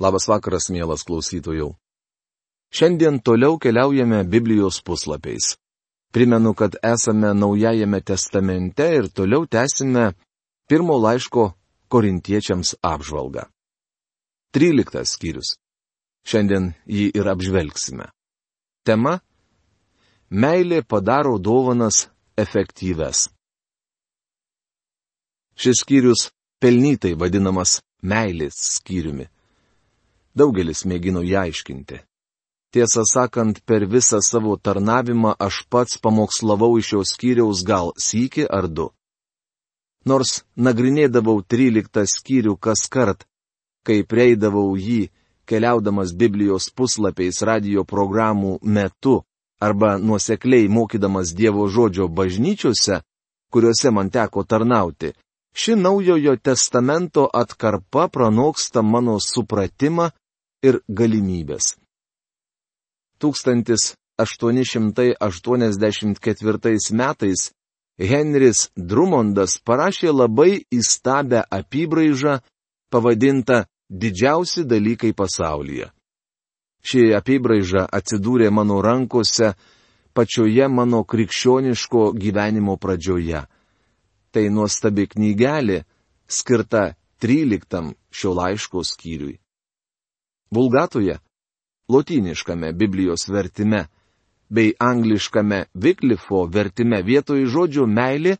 Labas vakaras, mielas klausytojų. Šiandien toliau keliaujame Biblijos puslapiais. Primenu, kad esame Naujajame testamente ir toliau tęsime pirmo laiško korintiečiams apžvalgą. 13 skyrius. Šiandien jį ir apžvelgsime. Tema - Meilė padaro dovanas efektyves. Šis skyrius pelnytai vadinamas meilės skyriumi. Daugelis mėgino ją aiškinti. Tiesą sakant, per visą savo tarnavimą aš pats pamokslavau iš šios skyriaus gal sykį ar du. Nors nagrinėdavau 13 skyrių kas kart, kai prieidavau jį, keliaudamas Biblijos puslapiais radio programų metu arba nuosekliai mokydamas Dievo žodžio bažnyčiose, kuriuose man teko tarnauti, ši naujojo testamento atkarpa pranoksta mano supratimą ir galimybės. 1884 metais Henris Drumondas parašė labai įstabę apibraižą, pavadintą Didžiausi dalykai pasaulyje. Ši apibraiža atsidūrė mano rankose pačioje mano krikščioniško gyvenimo pradžioje. Tai nuostabi knygelė, skirta 13 šio laiško skyriui. Vulgatoje lotyniškame Biblijos vertime bei angliškame Viklifo vertime vietoj žodžio meilė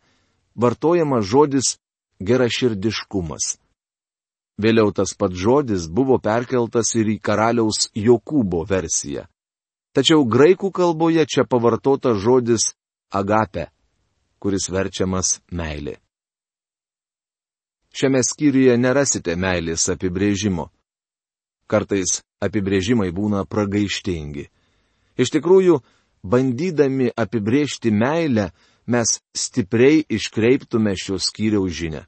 vartojamas žodis geraširdiškumas. Vėliau tas pats žodis buvo perkeltas ir į karaliaus Jokūbo versiją. Tačiau graikų kalboje čia pavartotas žodis agape, kuris verčiamas meilė. Šiame skyriuje nerasite meilės apibrėžimo. Kartais apibrėžimai būna pragaištingi. Iš tikrųjų, bandydami apibrėžti meilę, mes stipriai iškreiptume šios skyriaus žinę.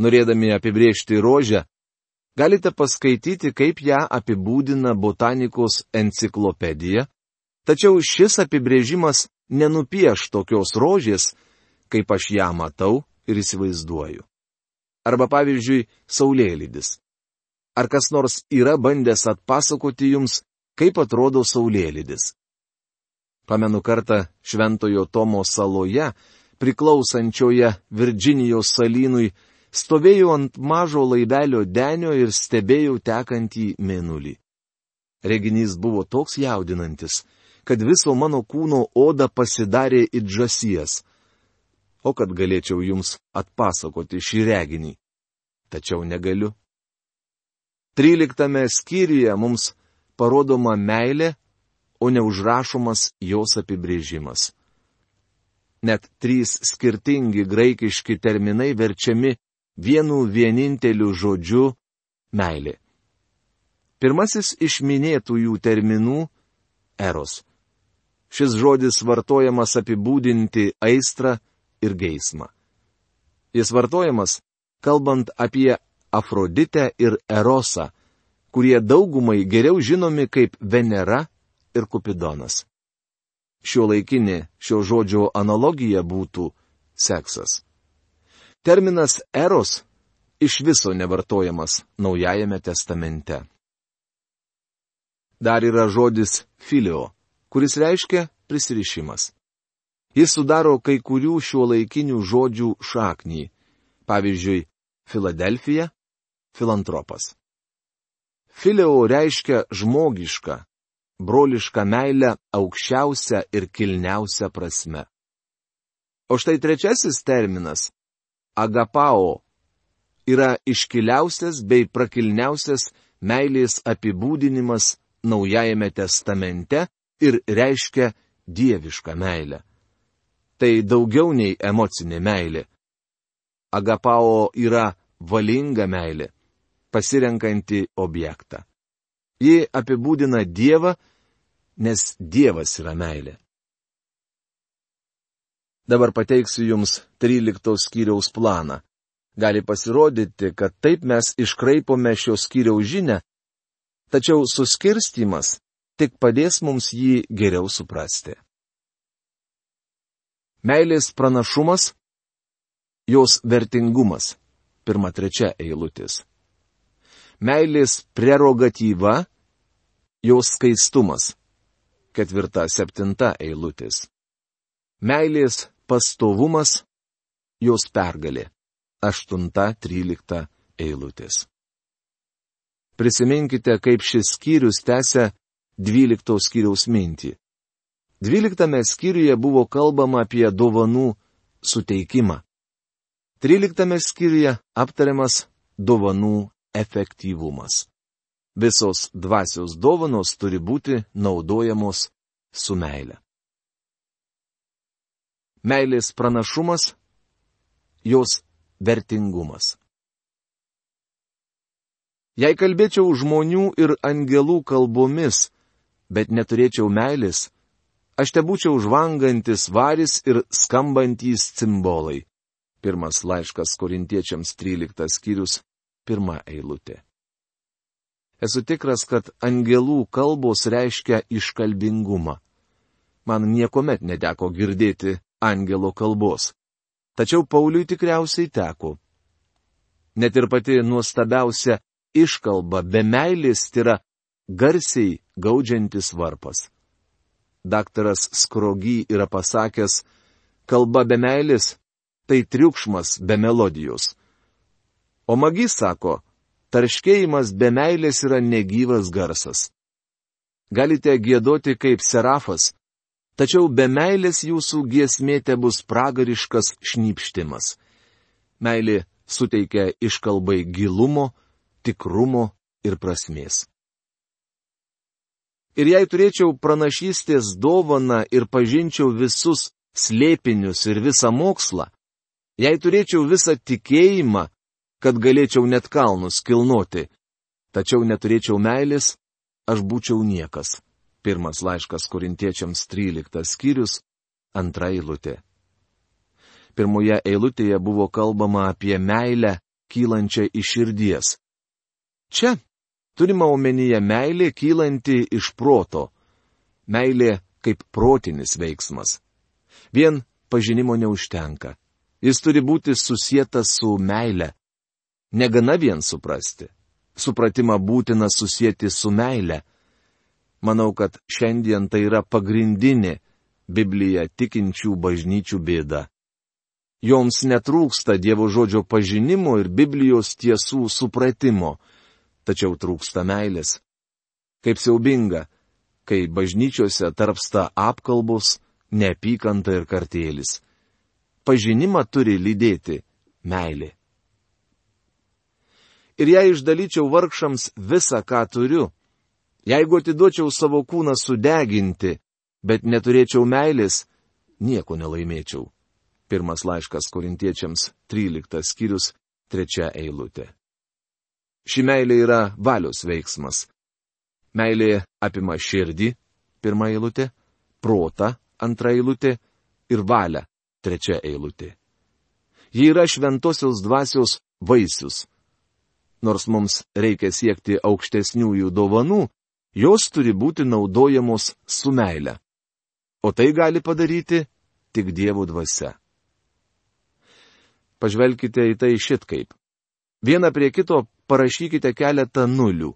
Norėdami apibrėžti rožę, galite paskaityti, kaip ją apibūdina botanikos enciklopedija, tačiau šis apibrėžimas nenupieš tokios rožės, kaip aš ją matau ir įsivaizduoju. Arba pavyzdžiui, saulėlydis. Ar kas nors yra bandęs atpasakoti jums, kaip atrodo saulėlydis? Pamenu kartą Šventojo Tomo saloje, priklausančioje Virginijos salynui, stovėjau ant mažo laivelio denio ir stebėjau tekantį mėnulį. Reginys buvo toks jaudinantis, kad viso mano kūno oda pasidarė it žasies. O kad galėčiau jums atpasakoti šį reginį. Tačiau negaliu. Tryliktame skyriuje mums parodoma meilė, o ne užrašomas jos apibrėžimas. Net trys skirtingi graikiški terminai verčiami vienu vieninteliu žodžiu - meilė. Pirmasis iš minėtųjų terminų - eros. Šis žodis vartojamas apibūdinti aistrą ir geismą. Jis vartojamas, kalbant apie Afroditę ir Erosą, kurie daugumai geriau žinomi kaip Venera ir Kupidonas. Šio laikinė šio žodžio analogija būtų seksas. Terminas eros iš viso nevartojamas Naujajame testamente. Dar yra žodis filio, kuris reiškia prisirišimas. Jis sudaro kai kurių šio laikinių žodžių šaknį, pavyzdžiui, Filadelfija filantropas. Fileo reiškia žmogišką, brolišką meilę aukščiausią ir kilniausią prasme. O štai trečiasis terminas - agapao - yra iškiliausias bei prakilniausias meilės apibūdinimas Naujajame testamente ir reiškia dievišką meilę. Tai daugiau nei emocinė meilė. Agapao yra valinga meilė pasirenkanti objektą. Ji apibūdina Dievą, nes Dievas yra meilė. Dabar pateiksiu Jums 13 skyriaus planą. Gali pasirodyti, kad taip mes iškraipome šio skyriaus žinę, tačiau suskirstimas tik padės mums jį geriau suprasti. Meilės pranašumas - jos vertingumas - pirma trečia eilutės. Meilės prerogatyva - jos skaistumas. Ketvirta, septinta eilutės. Meilės pastovumas - jos pergalė. Aštunta, trylikta eilutės. Prisiminkite, kaip šis skyrius tęsia dvylikto skyriaus mintį. Dvyliktame skyriuje buvo kalbama apie dovanų suteikimą. Tryliktame skyriuje aptariamas dovanų efektyvumas. Visos dvasios dovanos turi būti naudojamos su meile. Meilės pranašumas - jos vertingumas. Jei kalbėčiau žmonių ir angelų kalbomis, bet neturėčiau meilės, aš te būčiau žvangantis varis ir skambantys cimbolai. Pirmas laiškas korintiečiams 13 skyrius, pirma eilutė. Esu tikras, kad angelų kalbos reiškia iškalbingumą. Man niekuomet neteko girdėti angelo kalbos. Tačiau Pauliui tikriausiai teko. Net ir pati nuostabiausia iškalba be meilės yra garsiai gaudžiantis varpas. Daktaras Skrogy yra pasakęs, kalba be meilės - tai triukšmas be melodijos. O magis sako, tarškėjimas be meilės yra negyvas garsas. Galite gėdoti kaip serafas, tačiau be meilės jūsų giesmėte bus pragariškas šnypštimas. Meilė suteikia iškalbai gilumo, tikrumo ir prasmės. Ir jei turėčiau pranašystės dovaną ir pažinčiau visus slėpinius ir visą mokslą, jei turėčiau visą tikėjimą, kad galėčiau net kalnus kilnoti, tačiau neturėčiau meilės, aš būčiau niekas. Pirmas laiškas korintiečiams 13 skyrius, antra eilutė. Pirmoje eilutėje buvo kalbama apie meilę kylančią iš širdies. Čia Turima omenyje meilė kylanti iš proto. Meilė kaip protinis veiksmas. Vien pažinimo neužtenka. Jis turi būti susijęs su meile. Negana vien suprasti. Supratimą būtina susijęti su meile. Manau, kad šiandien tai yra pagrindinė Biblija tikinčių bažnyčių bėda. Joms netrūksta Dievo žodžio pažinimo ir Biblijos tiesų supratimo tačiau trūksta meilės. Kaip siaubinga, kai bažnyčiose tarpsta apkalbos, neapykanta ir kartėlis. Pažinimą turi lydėti meilė. Ir jei išdalyčiau vargšams visą, ką turiu, jeigu atiduočiau savo kūną sudeginti, bet neturėčiau meilės, nieko nelaimėčiau. Pirmas laiškas korintiečiams 13 skyrius 3 eilutė. Ši meilė yra valios veiksmas. Meilė apima širdį, pirmą eilutę, protą, antrą eilutę ir valią, trečia eilutė. Ji yra šventosios dvasios vaisius. Nors mums reikia siekti aukštesniųjų dovanų, jos turi būti naudojamos su meile. O tai gali padaryti tik Dievo dvasia. Pažvelkite į tai šit kaip. Viena prie kito parašykite keletą nulių.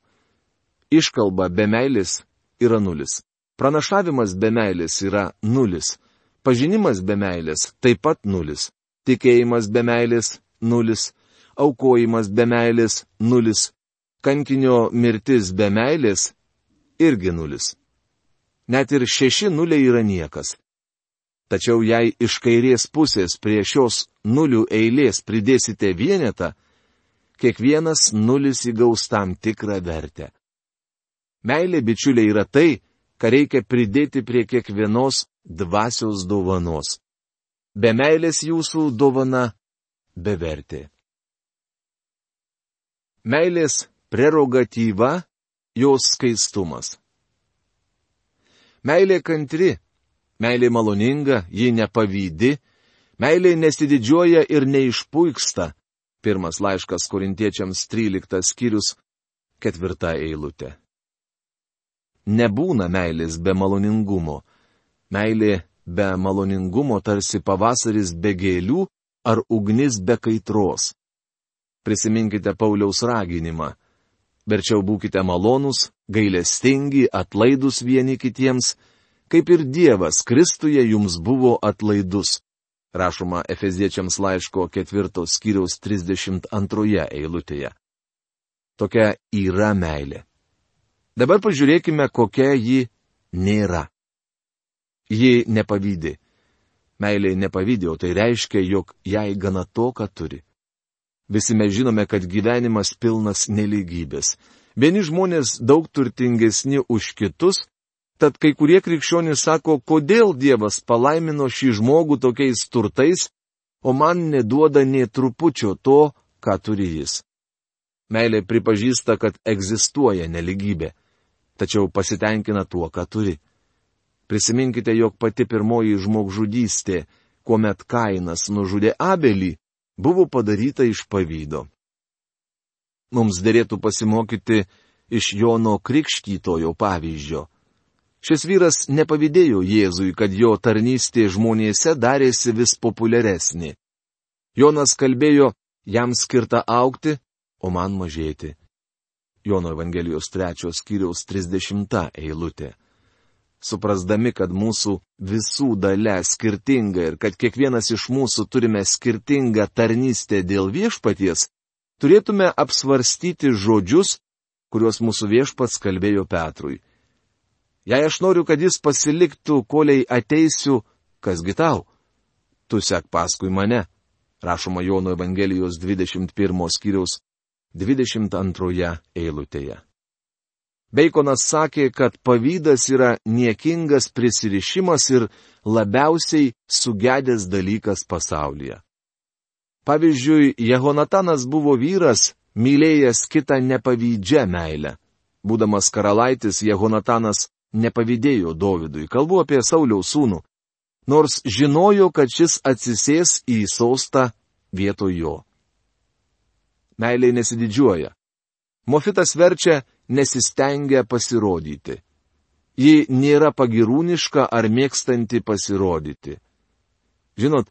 Iškalba be meilės yra nulis. Pranašavimas be meilės yra nulis. Pažinimas be meilės taip pat nulis. Tikėjimas be meilės nulis. Aukojimas be meilės nulis. Kankinio mirtis be meilės irgi nulis. Net ir šeši nuliai yra niekas. Tačiau jei iš kairės pusės prie šios nulių eilės pridėsite vienetą, kiekvienas nulis įgaus tam tikrą vertę. Meilė, bičiuliai, yra tai, ką reikia pridėti prie kiekvienos dvasios dovanos. Be meilės jūsų dovana bevertė. Meilės prerogatyva - jos skaistumas. Meilė kantri, meilė maloninga, ji nepavydi, meilė nesididžiuoja ir neišpuiksta, Pirmas laiškas korintiečiams 13 skyrius, ketvirta eilutė. Nebūna meilės be maloningumo. Meilė be maloningumo tarsi pavasaris be gėlių ar ugnis be kaitros. Prisiminkite Pauliaus raginimą. Verčiau būkite malonūs, gailestingi, atlaidus vieni kitiems, kaip ir Dievas Kristuje jums buvo atlaidus. Rašoma Efeziečiams laiško ketvirtos skyriaus 32 eilutėje. Tokia yra meilė. Dabar pažiūrėkime, kokia ji nėra. Ji nepavydė. Meilė nepavydė, o tai reiškia, jog jai gana to, ką turi. Visi mes žinome, kad gyvenimas pilnas neligybės. Vieni žmonės daug turtingesni už kitus, tad kai kurie krikščionys sako, kodėl Dievas palaimino šį žmogų tokiais turtais, o man neduoda nie trupučio to, ką turi jis. Meilė pripažįsta, kad egzistuoja neligybė, tačiau pasitenkina tuo, ką turi. Prisiminkite, jog pati pirmoji žmogžudystė, kuomet Kainas nužudė Abelį, buvo padaryta iš pavydo. Mums dėlėtų pasimokyti iš Jono Krikštytojo pavyzdžio. Šis vyras nepavydėjo Jėzui, kad jo tarnystė žmonėse darėsi vis populiaresnė. Jonas kalbėjo, jam skirta aukti, o man mažėti. Jono Evangelijos trečios skyriaus 30 eilutė suprasdami, kad mūsų visų dalė skirtinga ir kad kiekvienas iš mūsų turime skirtingą tarnystę dėl viešpaties, turėtume apsvarstyti žodžius, kuriuos mūsų viešpats kalbėjo Petrui. Jei aš noriu, kad jis pasiliktų, koliai ateisiu, kasgi tau? Tu sek paskui mane, rašoma Jono Evangelijos 21 skyriaus 22 eilutėje. Beikonas sakė, kad pavydas yra niekingas prisirišimas ir labiausiai sugedęs dalykas pasaulyje. Pavyzdžiui, Jehonatanas buvo vyras, mylėjęs kitą nepavydžią meilę. Būdamas karalaitis, Jehonatanas nepavydėjo Dovydui, kalbu apie Sauliaus sūnų, nors žinojo, kad šis atsisės į sostą vietoj jo. Meiliai nesididžiuoja. Mofitas verčia nesistengia pasirodyti. Ji nėra pagirūniška ar mėgstanti pasirodyti. Žinot,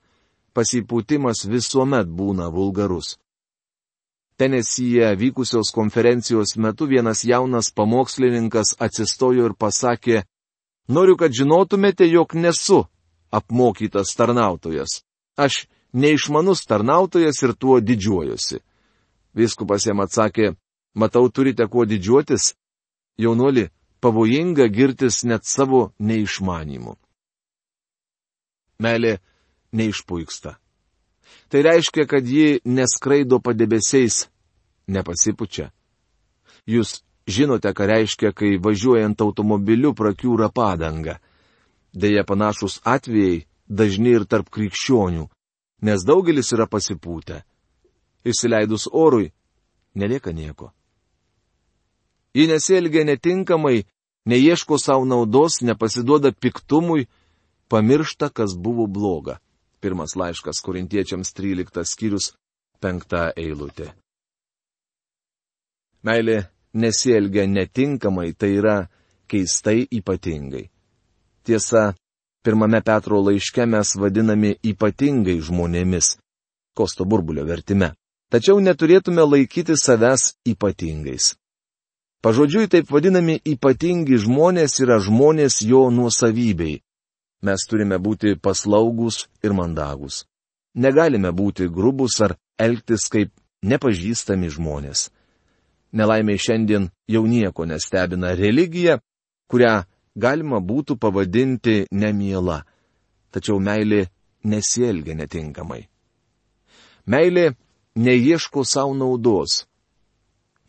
pasipūtimas visuomet būna vulgarus. Tenesyje vykusios konferencijos metu vienas jaunas pamokslininkas atsistojo ir pasakė, noriu, kad žinotumėte, jog nesu apmokytas tarnautojas. Aš neišmanus tarnautojas ir tuo didžiuojuosi. Viskupas jam atsakė, Matau, turite kuo didžiuotis. Jaunuoli, pavojinga girtis net savo neišmanimu. Melė neišpuiksta. Tai reiškia, kad ji neskraido padebesiais, nepasipučia. Jūs žinote, ką reiškia, kai važiuojant automobiliu prakiūra padanga. Deja, panašus atvejai dažni ir tarp krikščionių, nes daugelis yra pasipūtę. Įsileidus orui, nelieka nieko. Ji nesielgia netinkamai, neieško savo naudos, nepasiduoda piktumui, pamiršta, kas buvo bloga. Pirmas laiškas korintiečiams 13 skyrius 5 eilutė. Meilė nesielgia netinkamai, tai yra keistai ypatingai. Tiesa, pirmame Petro laiške mes vadinami ypatingai žmonėmis, kosto burbulio vertime. Tačiau neturėtume laikyti savęs ypatingais. Pažodžiui taip vadinami ypatingi žmonės yra žmonės jo nuosavybei. Mes turime būti paslaugus ir mandagus. Negalime būti grubus ar elgtis kaip nepažįstami žmonės. Nelaimiai šiandien jau nieko nestebina religija, kurią galima būtų pavadinti nemiela. Tačiau meilė nesielgia netinkamai. Meilė neieško savo naudos,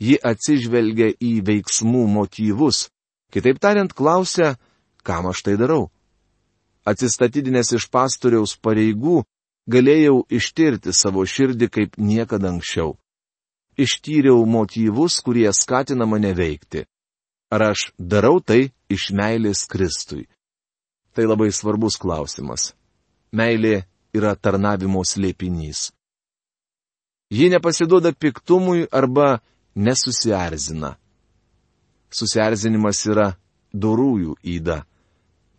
ji atsižvelgia į veiksmų motyvus. Kitaip tariant, klausia, kam aš tai darau. Atsistatydinęs iš pastoriaus pareigų, galėjau ištirti savo širdį kaip niekada anksčiau. Ištyriau motyvus, kurie skatina mane veikti. Ar aš darau tai iš meilės Kristui? Tai labai svarbus klausimas. Meilė yra tarnavimo slėpinys. Ji nepasiduoda piktumui arba nesusierzina. Susierzinimas yra dorųjų įda.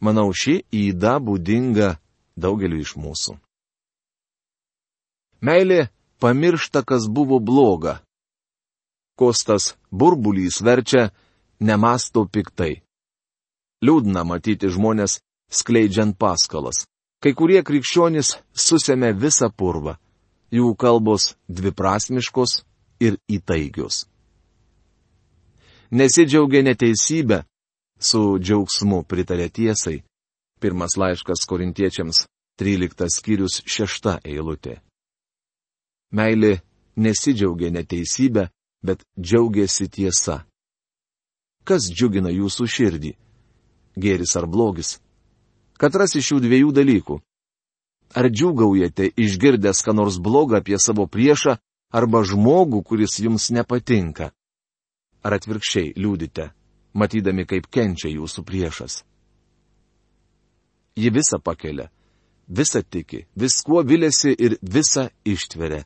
Manau, ši įda būdinga daugeliu iš mūsų. Meilė pamiršta, kas buvo bloga. Kostas burbulys verčia nemasto piktai. Liūdna matyti žmonės skleidžiant paskalas. Kai kurie krikščionys susėmė visą purvą. Jų kalbos dviprasmiškos ir įtaigios. Nesidžiaugia neteisybė, su džiaugsmu pritarė tiesai. Pirmas laiškas korintiečiams, 13 skyrius 6 eilutė. Meilė nesidžiaugia neteisybė, bet džiaugiasi tiesa. Kas džiugina jūsų širdį? Gėris ar blogis? Katras iš šių dviejų dalykų. Ar džiugaujate išgirdęs ką nors blogą apie savo priešą arba žmogų, kuris jums nepatinka? Ar atvirkščiai liūdite, matydami, kaip kenčia jūsų priešas? Ji visą pakelia, visą tiki, viskuo vilėsi ir visą ištveria.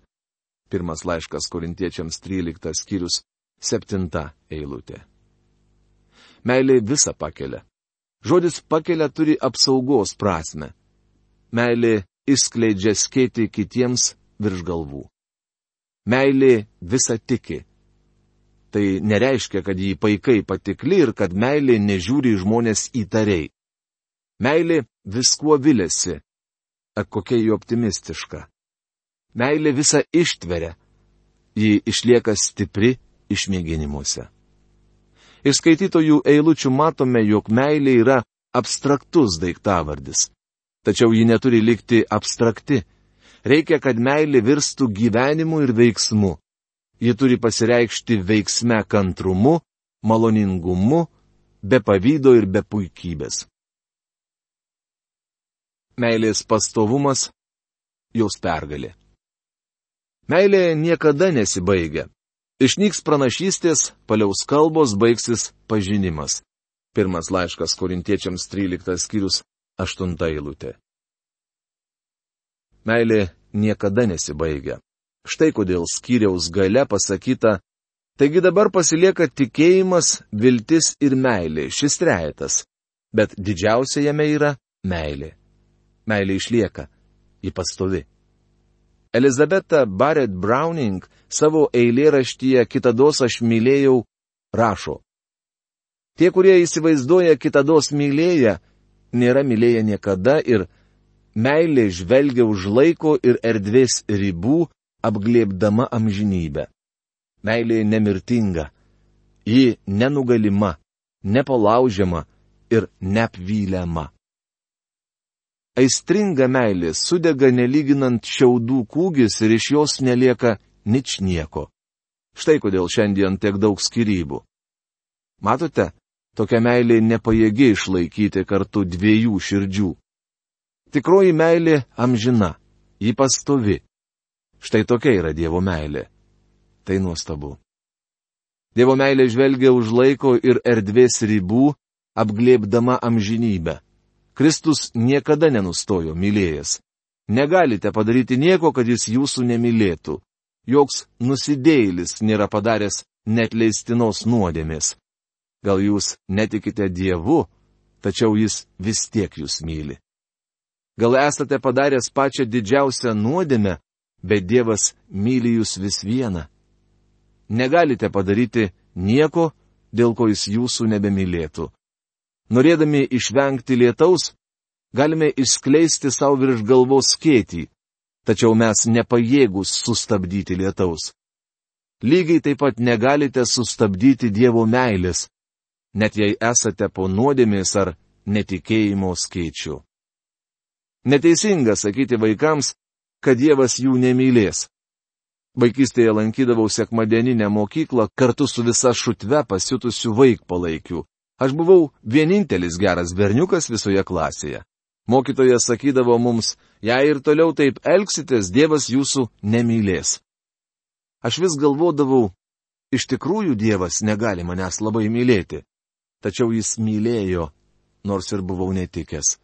Pirmas laiškas korintiečiams 13 skyrius 7 eilutė. Meilė visą pakelia. Žodis pakelia turi apsaugos prasme. Meilė išskleidžia skėti kitiems virš galvų. Meilė visą tiki. Tai nereiškia, kad jį paikai patikli ir kad meilė nežiūri žmonės įtariai. Meilė viskuo vilėsi. Ak kokia jų optimistiška. Meilė visą ištveria. Ji išlieka stipri išmėginimuose. Iš skaitytojų eilučių matome, jog meilė yra abstraktus daiktavardis. Tačiau ji neturi likti abstrakti. Reikia, kad meilė virstų gyvenimu ir veiksmu. Ji turi pasireikšti veiksme kantrumu, maloningumu, be pavydo ir be puikybės. Meilės pastovumas - jos pergalė. Meilė niekada nesibaigia. Išnyks pranašystės, paliaus kalbos, baigsis pažinimas. Pirmas laiškas korintiečiams 13 skyrius 8 eilutė. Meilė niekada nesibaigia. Štai kodėl skyriaus gale pasakyta, taigi dabar pasilieka tikėjimas, viltis ir meilė, šis trejetas. Bet didžiausia jame yra meilė. Meilė išlieka, ji pastovi. Elizabeta Barrett Browning savo eilėraštyje Kitados aš mylėjau rašo. Tie, kurie įsivaizduoja kitados mylėję, nėra mylėję niekada ir meilė žvelgia už laiko ir erdvės ribų, apglėbdama amžinybę. Meilė nemirtinga, ji nenugalima, nepalaužiama ir neapvyliama. Aistringa meilė sudega nelyginant šiaudų kūgis ir iš jos nelieka nič nieko. Štai kodėl šiandien tiek daug skirybų. Matote, tokia meilė nepajėgi išlaikyti kartu dviejų širdžių. Tikroji meilė amžina, ji pastovi. Štai tokia yra Dievo meilė. Tai nuostabu. Dievo meilė žvelgia už laiko ir erdvės ribų, apglėbdama amžinybę. Kristus niekada nenustojo mylėjęs. Negalite padaryti nieko, kad jis jūsų nemylėtų. Joks nusidėjėlis nėra padaręs net leistinos nuodėmės. Gal jūs netikite Dievu, tačiau jis vis tiek jūs myli. Gal esate padaręs pačią didžiausią nuodėmę, bet Dievas myli jūs vis vieną. Negalite padaryti nieko, dėl ko jis jūsų nebemylėtų. Norėdami išvengti lietaus, galime išskleisti savo virš galvos skėtį, tačiau mes nepajėgus sustabdyti lietaus. Lygiai taip pat negalite sustabdyti Dievo meilės, net jei esate po nuodėmės ar netikėjimo skaičių. Neteisinga sakyti vaikams, kad Dievas jų nemylės. Vaikystėje lankydavau sekmadieninę mokyklą kartu su visa šutve pasiutusių vaikpalaikių. Aš buvau vienintelis geras berniukas visoje klasėje. Mokytojas sakydavo mums, jei ir toliau taip elgsitės, Dievas jūsų nemylės. Aš vis galvodavau, iš tikrųjų Dievas negali manęs labai mylėti. Tačiau jis mylėjo, nors ir buvau netikęs.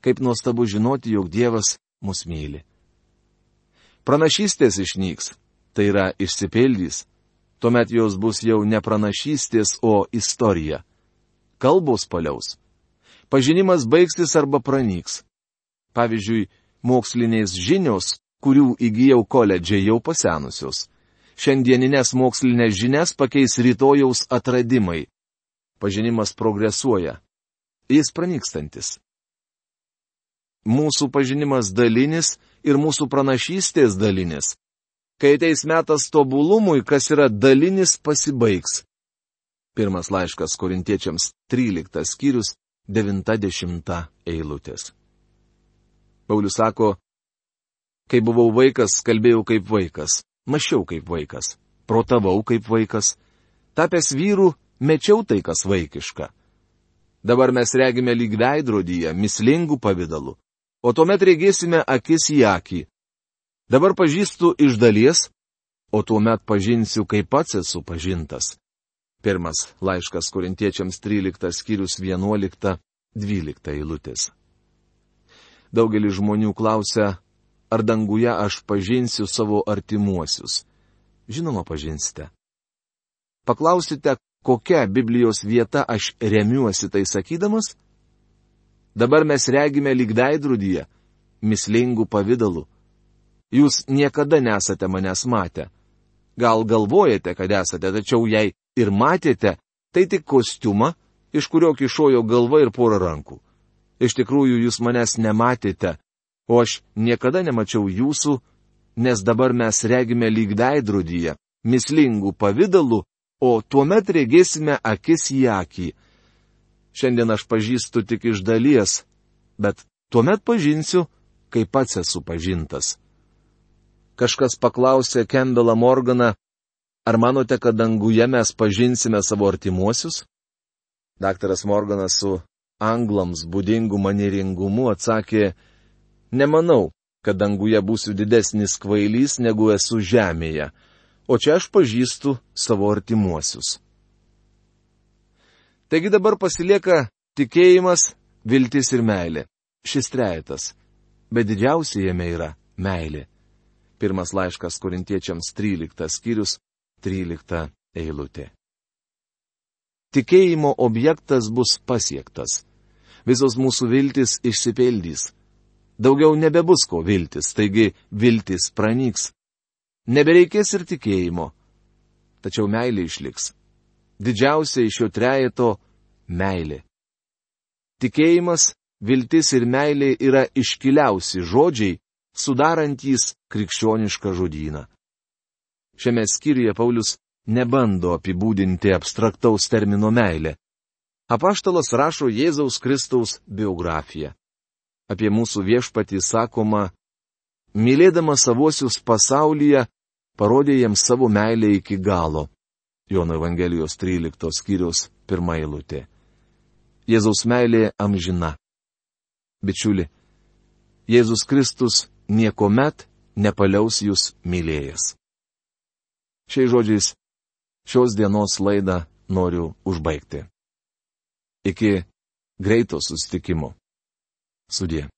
Kaip nuostabu žinoti, jog Dievas mus myli. Pranašystės išnyks, tai yra išsipildys. Tuomet jos bus jau ne pranašystės, o istorija kalbos paliaus. Pažinimas baigsis arba pranyks. Pavyzdžiui, mokslinės žinios, kurių įgyjau koledžiai jau pasenusios. šiandieninės mokslinės žinias pakeis rytojaus atradimai. Pažinimas progresuoja. Jis pranykstantis. Mūsų pažinimas dalinis ir mūsų pranašystės dalinis. Kai ateis metas tobulumui, kas yra dalinis, pasibaigs. Pirmas laiškas korintiečiams 13 skyrius 90 eilutės. Paulius sako, kai buvau vaikas, kalbėjau kaip vaikas, mašiau kaip vaikas, protavau kaip vaikas, tapęs vyrų, mečiau tai, kas vaikiška. Dabar mes regime lyg veidrodyje, mislingų pavydalų, o tuomet regėsime akis į akį. Dabar pažįstu iš dalies, o tuomet pažinsiu, kaip pats esu pažintas. Pirmas laiškas korintiečiams 13 skyrius 11-12 eilutės. Daugelis žmonių klausia, ar danguje aš pažinsiu savo artimuosius. Žinoma, pažinsite. Paklausite, kokia Biblijos vieta aš remiuosi tai sakydamas? Dabar mes regime lyg veidrudyje, mislingų pavydalų. Jūs niekada nesate manęs matę. Gal galvojate, kad esate, tačiau jei ir matėte, tai tik kostiumą, iš kurio kišojo galva ir pora rankų. Iš tikrųjų, jūs manęs nematėte, o aš niekada nemačiau jūsų, nes dabar mes regime lyg veidrodyje, mislingų pavydalų, o tuomet regėsime akis į akį. Šiandien aš pažįstu tik iš dalies, bet tuomet pažinsiu, kai pats esu pažintas. Kažkas paklausė Campbellą Morganą, ar manote, kad danguje mes pažinsime savo artimuosius? Daktaras Morganas su anglams būdingu manieringumu atsakė, nemanau, kad danguje būsiu didesnis kvailys negu esu žemėje, o čia aš pažįstu savo artimuosius. Taigi dabar pasilieka tikėjimas, viltis ir meilė. Šis trejetas. Bet didžiausia jame yra meilė. Pirmas laiškas korintiečiams 13 skyrius 13 eilutė. Tikėjimo objektas bus pasiektas. Visos mūsų viltis išsipildys. Daugiau nebebus ko viltis, taigi viltis pranyks. Nebereikės ir tikėjimo. Tačiau meilė išliks. Didžiausia iš šio trejeto - meilė. Tikėjimas, viltis ir meilė yra iškiliausi žodžiai, sudarantys krikščionišką žodyną. Šiame skyriuje Paulius nebando apibūdinti abstraktaus termino meilė. Apaštalas rašo Jėzaus Kristaus biografiją. Apie mūsų viešpatį sakoma, mylėdama savosius pasaulyje, parodė jiems savo meilę iki galo. Jono Evangelijos 13 skyriaus pirmą eilutę. Jėzaus meilė amžina. Bičiuli, Jėzus Kristus niekuomet nepaliaus jūs mylėjęs. Šiais žodžiais šios dienos laidą noriu užbaigti. Iki greito susitikimo. Sudė.